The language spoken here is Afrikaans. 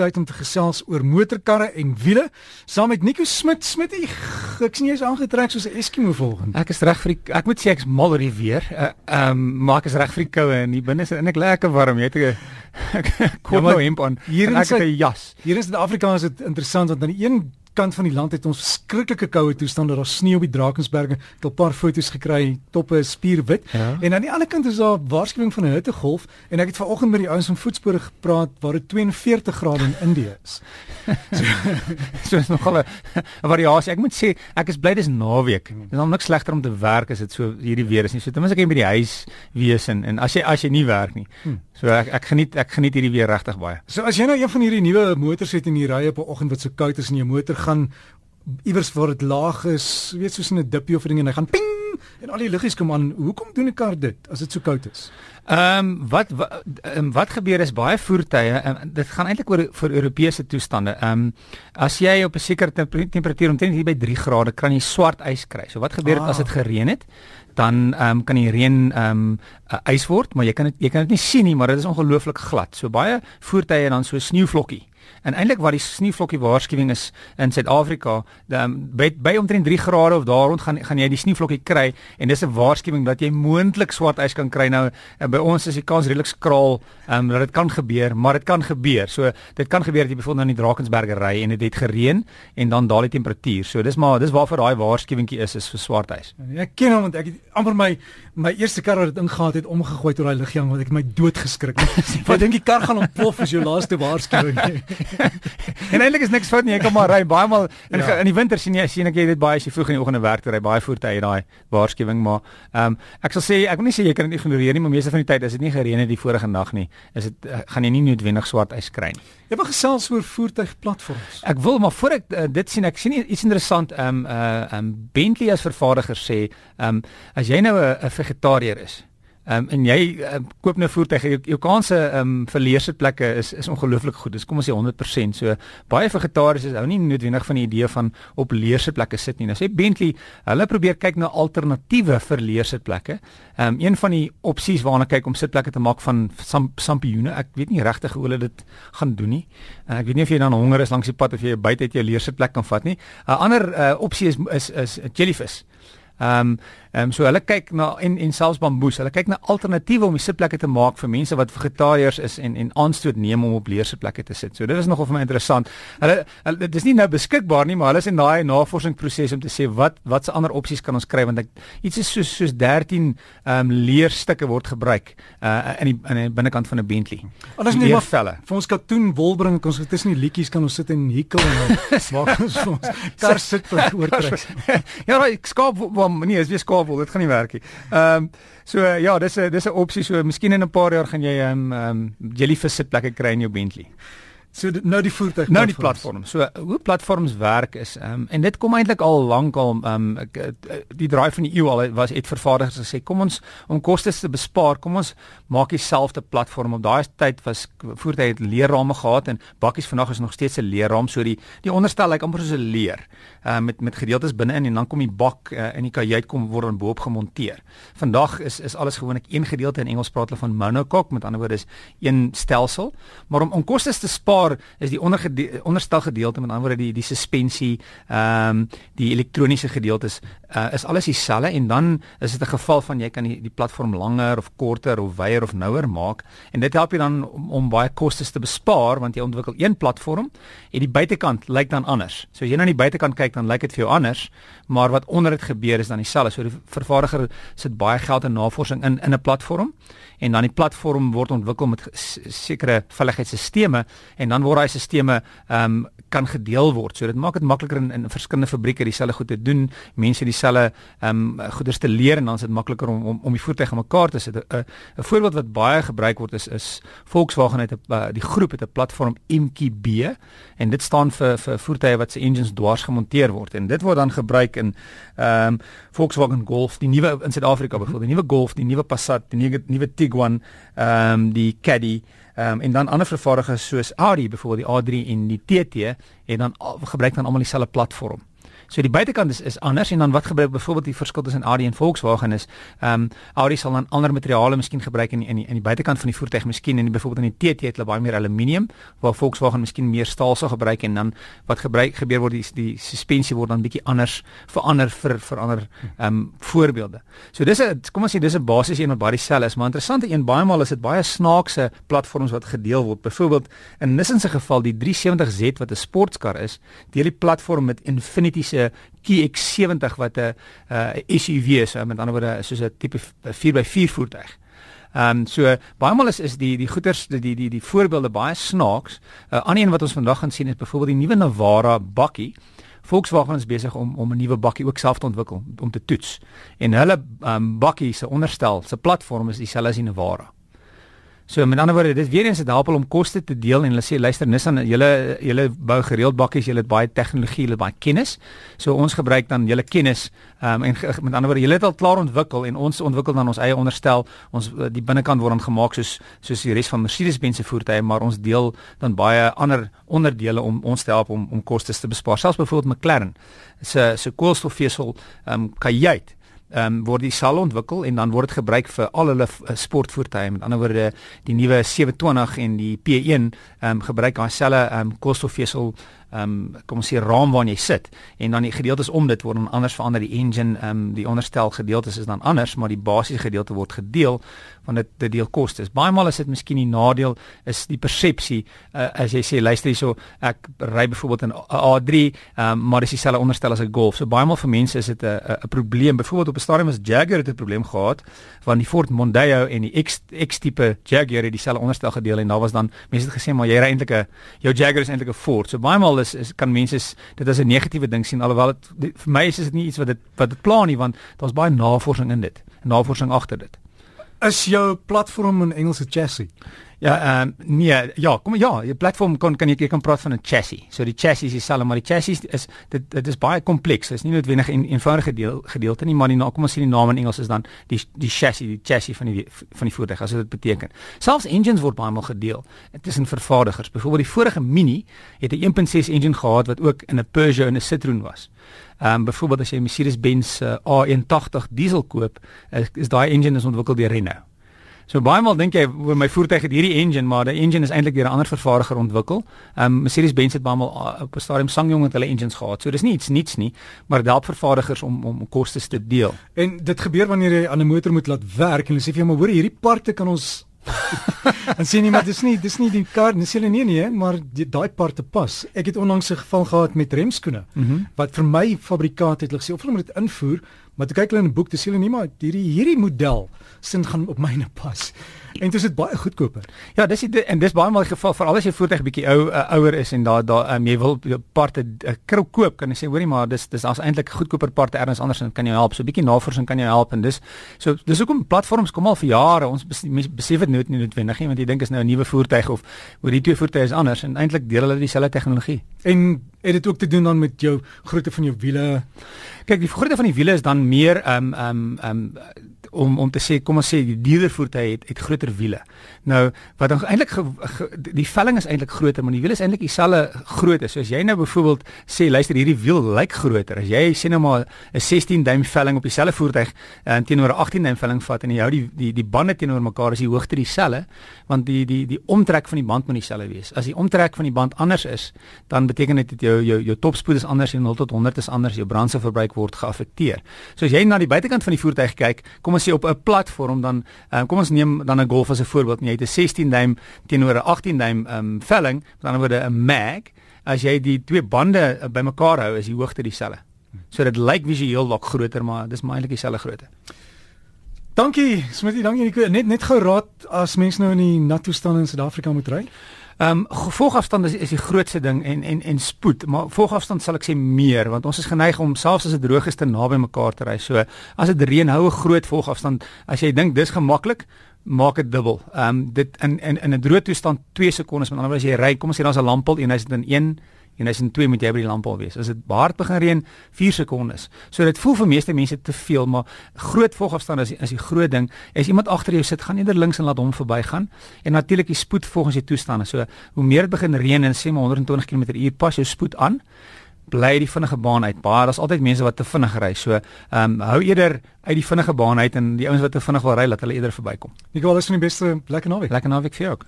tyd om te gesels oor motorkarre en wiele saam met Nico Smit. Smit, ek sien jy's aangetrek soos 'n Eskimo volgens. Ek is reg vir die ek moet sê ek's mal oor die weer. Ehm uh, um, maak is reg vir die koue en hier binne is eintlik lekker warm. Jy het 'n koop ja, nou hemp aan. Hier in ek het 'n jas. Hier in Suid-Afrika is dit interessant want aan die een kant van die land het ons verskriklike koue toestande. Daar's sneeu op die Drakensberge. Ek het 'n paar foto's gekry, toppe is spierwit. Ja. En aan die ander kant is daar waarskuwing van 'n hittegolf en ek het vanoggend met die ouens van voetspore gepraat waar dit 42 grade in Indië is. so, so is nogal 'n variasie. Ek moet sê, ek is bly dis naweek. Dit is nog niks slegter om te werk as dit so hierdie weer is nie. So ten minste ek by die huis wees en en as jy as jy nie werk nie. Hmm. So ek ek geniet ek geniet hierdie weer regtig baie. So as jy nou een van hierdie nuwe motors het en jy ry op 'n oggend wat so koud is en jou motor gaan iewers waar dit laag is, weet soos in 'n dippie of 'n ding en hy gaan ping en al die liggies kom aan. Hoekom doen 'n kar dit as dit so koud is? Ehm um, wat wat, um, wat gebeur is baie voertuie um, dit gaan eintlik oor vir Europese toestande. Ehm um, as jy op 'n sekere temperatuur omtrent hier by 3 grade kan jy swart ys kry. So wat gebeur ah. as dit gereën het? Dan ehm um, kan die reën ehm um, uh, ys word, maar jy kan dit jy kan dit nie sien nie, maar dit is ongelooflik glad. So baie voertuie dan so sneeuvlokkie. En eintlik wat die sneeuvlokkie waarskuwing is in Suid-Afrika, by, by omtrent 3 grade of daar rond gaan gaan jy die sneeuvlokkie kry en dis 'n waarskuwing dat jy moontlik swart ys kan kry. Nou eh, by ons is die kans redelik skraal um, dat dit kan gebeur, maar dit kan gebeur. So dit kan gebeur dat jy byvoorbeeld nou in die Drakensberge ry en dit het, het gereën en dan daal die temperatuur. So dis maar dis waarvoor daai waarskuwingkie is is vir swart ys. Ja, ek ken hom want ek het amper my my eerste kar wat dit ingegaan het omgegooi tot daai ligjang want ek het my dood geskrik. Wat dink jy kar gaan ontplof as jou laaste waarskuwing? en eintlik is niks fout nie. Jy kan maar ry baie maal in ja. in die winter sien jy sien ek jy weet baie as jy vroeg in die oggende werk toe ry baie voertuie daai waarskuwing maar ehm um, ek sal sê ek wil nie sê jy kan dit ignoreer nie maar meeste van die tyd as dit nie gereën het die vorige nag nie is dit uh, gaan jy nie noodwendig swart ys kry nie. Jy wil gesels oor voertuigplatforms. Ek wil maar voor ek uh, dit sien ek sien iets interessant ehm um, uh ehm um, Bentley as vervaardiger sê ehm um, as jy nou 'n vegetariër is Ehm um, en jy um, koop nou voertuig jou, jou kanse ehm um, vir leersitplekke is is ongelooflik goed. Dis kom ons sê 100%. So baie vegetariërs hou nie noodwendig van die idee van op leersitplekke sit nie. Nou sê Bentley, hulle probeer kyk na alternatiewe vir leersitplekke. Ehm um, een van die opsies waarna kyk om sitplekke te maak van sampioene. Ek weet nie regtig hoe hulle dit gaan doen nie. Uh, ek weet nie of jy dan honger is langs die pad of jy buite uit jou leersitplek kan vat nie. 'n uh, Ander uh, opsie is is is jellyfish. Ehm um, ehm um, so hulle kyk na en en selfs bamboes. Hulle kyk na alternatiewe om die sitplekke te maak vir mense wat vegetariërs is en en aanstoot neem om op leersitplekke te sit. So dit is nogal vir my interessant. Hulle, hulle dit is nie nou beskikbaar nie, maar hulle is in daai navorsingsproses om te sê wat watse ander opsies kan ons kry want ek iets is soos soos 13 ehm um, leerstukke word gebruik uh in die in die binnekant van 'n Bentley. Alles nie maar velle. Vir ons katoen wol bring ons tussen die liedjies kan ons sit en hikkel en maak ons ons kar sitplek oortrek. ja, ek skaap hom nee, is weer skaapwol, dit gaan nie werk nie. Ehm so uh, ja, dis 'n dis 'n opsie so miskien in 'n paar jaar gaan jy ehm um, um, jellyfish sitplekke kry in jou Bentley. So nou die voertuig nou die platform. So hoe platforms werk is um, en dit kom eintlik al lank al um, die draai van die eeu al was het vervaardigers gesê kom ons om kostes te bespaar, kom ons maak dieselfde platform. Op daai tyd was voertuie het leerrame gehad en bakkies vandag is nog steeds 'n leerraam so die die onderstel lyk like amper soos 'n leer uh, met met gedeeltes binne-in en dan kom die bak uh, in die kajuit kom word dan bo-op gemonteer. Vandag is is alles gewoonlik een gedeelte in Engels praat hulle van monocoque met ander woorde is een stelsel, maar om om kostes te spaar daar is die ondergede onderstel gedeelte met ander woorde die die suspensie, ehm um, die elektroniese gedeeltes uh, is alles dieselfde en dan is dit 'n geval van jy kan die, die platform langer of korter of wyer of nouer maak en dit help jy dan om, om baie kostes te bespaar want jy ontwikkel een platform en die buitekant lyk dan anders. So as jy na die buitekant kyk dan lyk dit vir jou anders, maar wat onder dit gebeur is dan dieselfde. So die vervaardiger sit baie geld in navorsing in in 'n platform en dan die platform word ontwikkel met sekere veiligheidsstelsels en dan word daai stelsels ehm um, kan gedeel word. So dit maak dit makliker in in verskillende fabrieke dieselfde goed te doen, mense dieselfde ehm um, goeders te leer en dan is dit makliker om om om die voertuig aan mekaar te sit. 'n 'n voorbeeld wat baie gebruik word is is Volkswagen het 'n uh, die groep het 'n platform MQB en dit staan vir vir voertuie wat se engines dwars gemonteer word en dit word dan gebruik in ehm um, Volkswagen Golf, die nuwe in Suid-Afrika byvoorbeeld, die nuwe Golf, die nuwe Passat, die nuwe nuwe Tiguan, ehm um, die Caddy Ehm um, en dan ander vervaardigers soos Audi byvoorbeeld die A3 en die TT en dan gebruik dan almal dieselfde platform. So die buitekant is is anders en dan wat gebruik byvoorbeeld die verskil tussen Audi en Volkswagen is ehm um, Audi sal dan ander materiale miskien gebruik in die, in die, in die buitekant van die voertuig miskien en byvoorbeeld in die TT het hulle baie meer aluminium waar Volkswagen miskien meer staal sal gebruik en dan wat gebruik gebeur word die die suspensie word dan bietjie anders verander vir verander ehm um, voorbeelde. So dis 'n kom ons sê dis 'n basies een wat baie dieselfde is, maar interessante een baie maal is dit baie snaakse platforms wat gedeel word. Byvoorbeeld in Nissan se geval die 370Z wat 'n sportkar is, deel die platform met Infiniti se QX70 wat 'n uh, SUV is, met ander woorde soos 'n tipe 4x4 voertuig. Ehm um, so baie maal is is die die goeters die die die, die voorbeelde baie snaaks. 'n uh, Ander een wat ons vandag gaan sien is byvoorbeeld die nuwe Navara bakkie. Volkswagen is besig om om 'n nuwe bakkie ook self te ontwikkel om te toets. En hulle ehm um, bakkie se onderstel, se platform is dieselfde as die Navara. So met ander woorde, dit weer eens help hulle om koste te deel en hulle sê luister Nissan, julle julle bou gereeld bakkies, julle het baie tegnologie, julle baie kennis. So ons gebruik dan julle kennis um, en met ander woorde, julle het al klaar ontwikkel en ons ontwikkel dan ons eie onderstel. Ons eh, die binnekant word dan gemaak soos soos die res van Mercedes-Benz se voertuie, maar ons deel dan baie ander onderdele om ons te help om om kostes te bespaar. Selfs byvoorbeeld McLaren se se koolstofvesel ehm um, kajuit ehm um, word die sal ontwikkel en dan word dit gebruik vir al hulle uh, sportvoertuie. Met ander woorde, die nuwe 720 en die P1 ehm um, gebruik daai selle ehm um, koolstofvesel ehm um, kom ons sê raam waarin jy sit. En dan die gedeeltes om dit word dan anders verander. Die engine ehm um, die onderstel gedeeltes is dan anders maar die basiese gedeelte word gedeel want dit dit deel kostes. Baie maal is dit miskien die nadeel is die persepsie. Uh, as jy sê luister hierso ek ry byvoorbeeld in A3 ehm um, maar dis dieselfde onderstel as 'n Golf. So baie maal vir mense is dit 'n 'n probleem. Byvoorbeeld op stadium as Jaguar het 'n probleem gehad want die Ford Mondeo en die X X tipe Jaguar het dieselfde onderstel gedeel en daar was dan mense het gesê maar jy ry eintlik 'n jou Jaguar is eintlik 'n Ford so baie maal is, is kan mense dit as 'n negatiewe ding sien alhoewel dit vir my is dit nie iets wat dit wat dit pla nie want daar's baie navorsing in dit. Navorsing agter dit. Is jou platform 'n Engelse chassis? Ja, ehm um, nee, ja, kom ja, die platform kan kan jy jy kan praat van 'n chassis. So die chassis is dieselfde, maar die chassis is dit dit is baie kompleks. Dit is nie noodwendig 'n een, eenvoudige deel gedeelte nie, maar die kom ons sien die naam in Engels is dan die die chassis, die chassis van die van die voertuig as dit beteken. Selfs engines word baie maal gedeel tussen vervaardigers. Byvoorbeeld die vorige Mini het 'n 1.6 engine gehad wat ook in 'n Peugeot en 'n Citroen was. Ehm um, byvoorbeeld as jy 'n Mercedes-Benz uh, A180 diesel koop, is, is daai engine is ontwikkel deur Renault. So baie maal dink jy oor my voertuig het hierdie engine, maar die engine is eintlik deur 'n ander vervaardiger ontwikkel. Ehm um, Mercedes-Benz het baie maal uh, op 'n stadium Sangyong met hulle engines gehad. So dis nie iets niets nie, maar dit help vervaardigers om om kostes te deel. En dit gebeur wanneer jy aan 'n motor moet laat werk en hulle sê vir jou maar hoor hierdie parte kan ons en sien nie maar dis nie dis nie die kar dis hulle nie nie maar daai parte pas. Ek het onlangs 'n geval gehad met remskoene mm -hmm. wat vir my fabrikant het hulle gesê of hulle moet dit invoer Maar toe kyk hulle in 'n boek, dis hulle nie maar hierdie hierdie model sin gaan op myne pas. En dit is baie goedkoper. Ja, dis die, en dis baie maal die geval veral as jy voertuig bietjie ou uh, ouer is en daar daar um, jy wil parte uh, koop kan jy sê hoorie maar dis dis as eintlik goedkoper parte erns anders en kan jou help. So 'n bietjie navorsing kan jou help en dis so dis hoekom platforms kom al vir jare. Ons besef dit nooit nie noodwendig nie want jy dink is nou 'n nuwe voertuig of hoe die twee voertuie is anders en eintlik deel hulle dieselfde tegnologie. En het dit ook te doen dan met jou grootte van jou wiele? Kyk, die grootte van die wiele is dan meer ehm um, ehm um, ehm um, om om te sê kom ons sê die dierdervoertuig het het groter wiele. Nou wat dan eintlik die velling is eintlik groter, maar die wiel is eintlik dieselfde grootte. So as jy nou byvoorbeeld sê luister hierdie wiel lyk groter. As jy sê nou maar 'n 16 duim velling op dieselfde voertuig en uh, teenoor 'n 18 duim velling vat en jy hou die die die bande teenoor mekaar is die hoogte dieselfde, want die die die omtrek van die band moet dieselfde wees. As die omtrek van die band anders is, dan beteken dit dat jou jou jou topspoed is anders en 0 tot 100 is anders, jou brandstofverbruik word geaffekteer. So as jy na die buitekant van die voertuig kyk, kom sê op 'n platform dan um, kom ons neem dan 'n Golf as 'n voorbeeld. Jy het 'n 16 duim teenoor 'n 18 duim um, velling, met ander woorde 'n mag. As jy die twee bande uh, bymekaar hou, is die hoogte dieselfde. So dit lyk visueel dalk groter, maar dis maar eintlik dieselfde grootte. Dankie, Smitty, dankie. Net net gou raad as mense nou in die nat toestand in Suid-Afrika moet ry. Ehm um, volgafstand is is die grootste ding en en en spoed, maar volgafstand sal ek sê meer want ons is geneig om selfs as dit droog is te naby mekaar te ry. So as dit reën hou 'n groot volgafstand. As jy dink dis gemaklik, maak dit dubbel. Ehm um, dit in in in 'n droë toestand 2 sekondes, met ander woorde as jy ry, kom ons sê daar's 'n lampel en hy's in 1 en as in 2 moet jy by die lamp al wees. As dit hard begin reën, 4 sekondes. So dit voel vir meeste mense te veel, maar groot volgafstand is is die groot ding. As iemand agter jou sit, gaan eerder links en laat hom verbygaan. En natuurlik die spoed volgens die toestande. So hoe meer dit begin reën en sê maar 120 km/h pas jou spoed aan bly die vinnige baan uit. Baie daar's altyd mense wat te vinnig ry. So, ehm um, hou eerder uit die vinnige baan uit en die ouens wat te vinnig wil ry, laat hulle eerder verbykom. Nicole, is van die beste lekker naweek. Lekker naweek vir jou ook.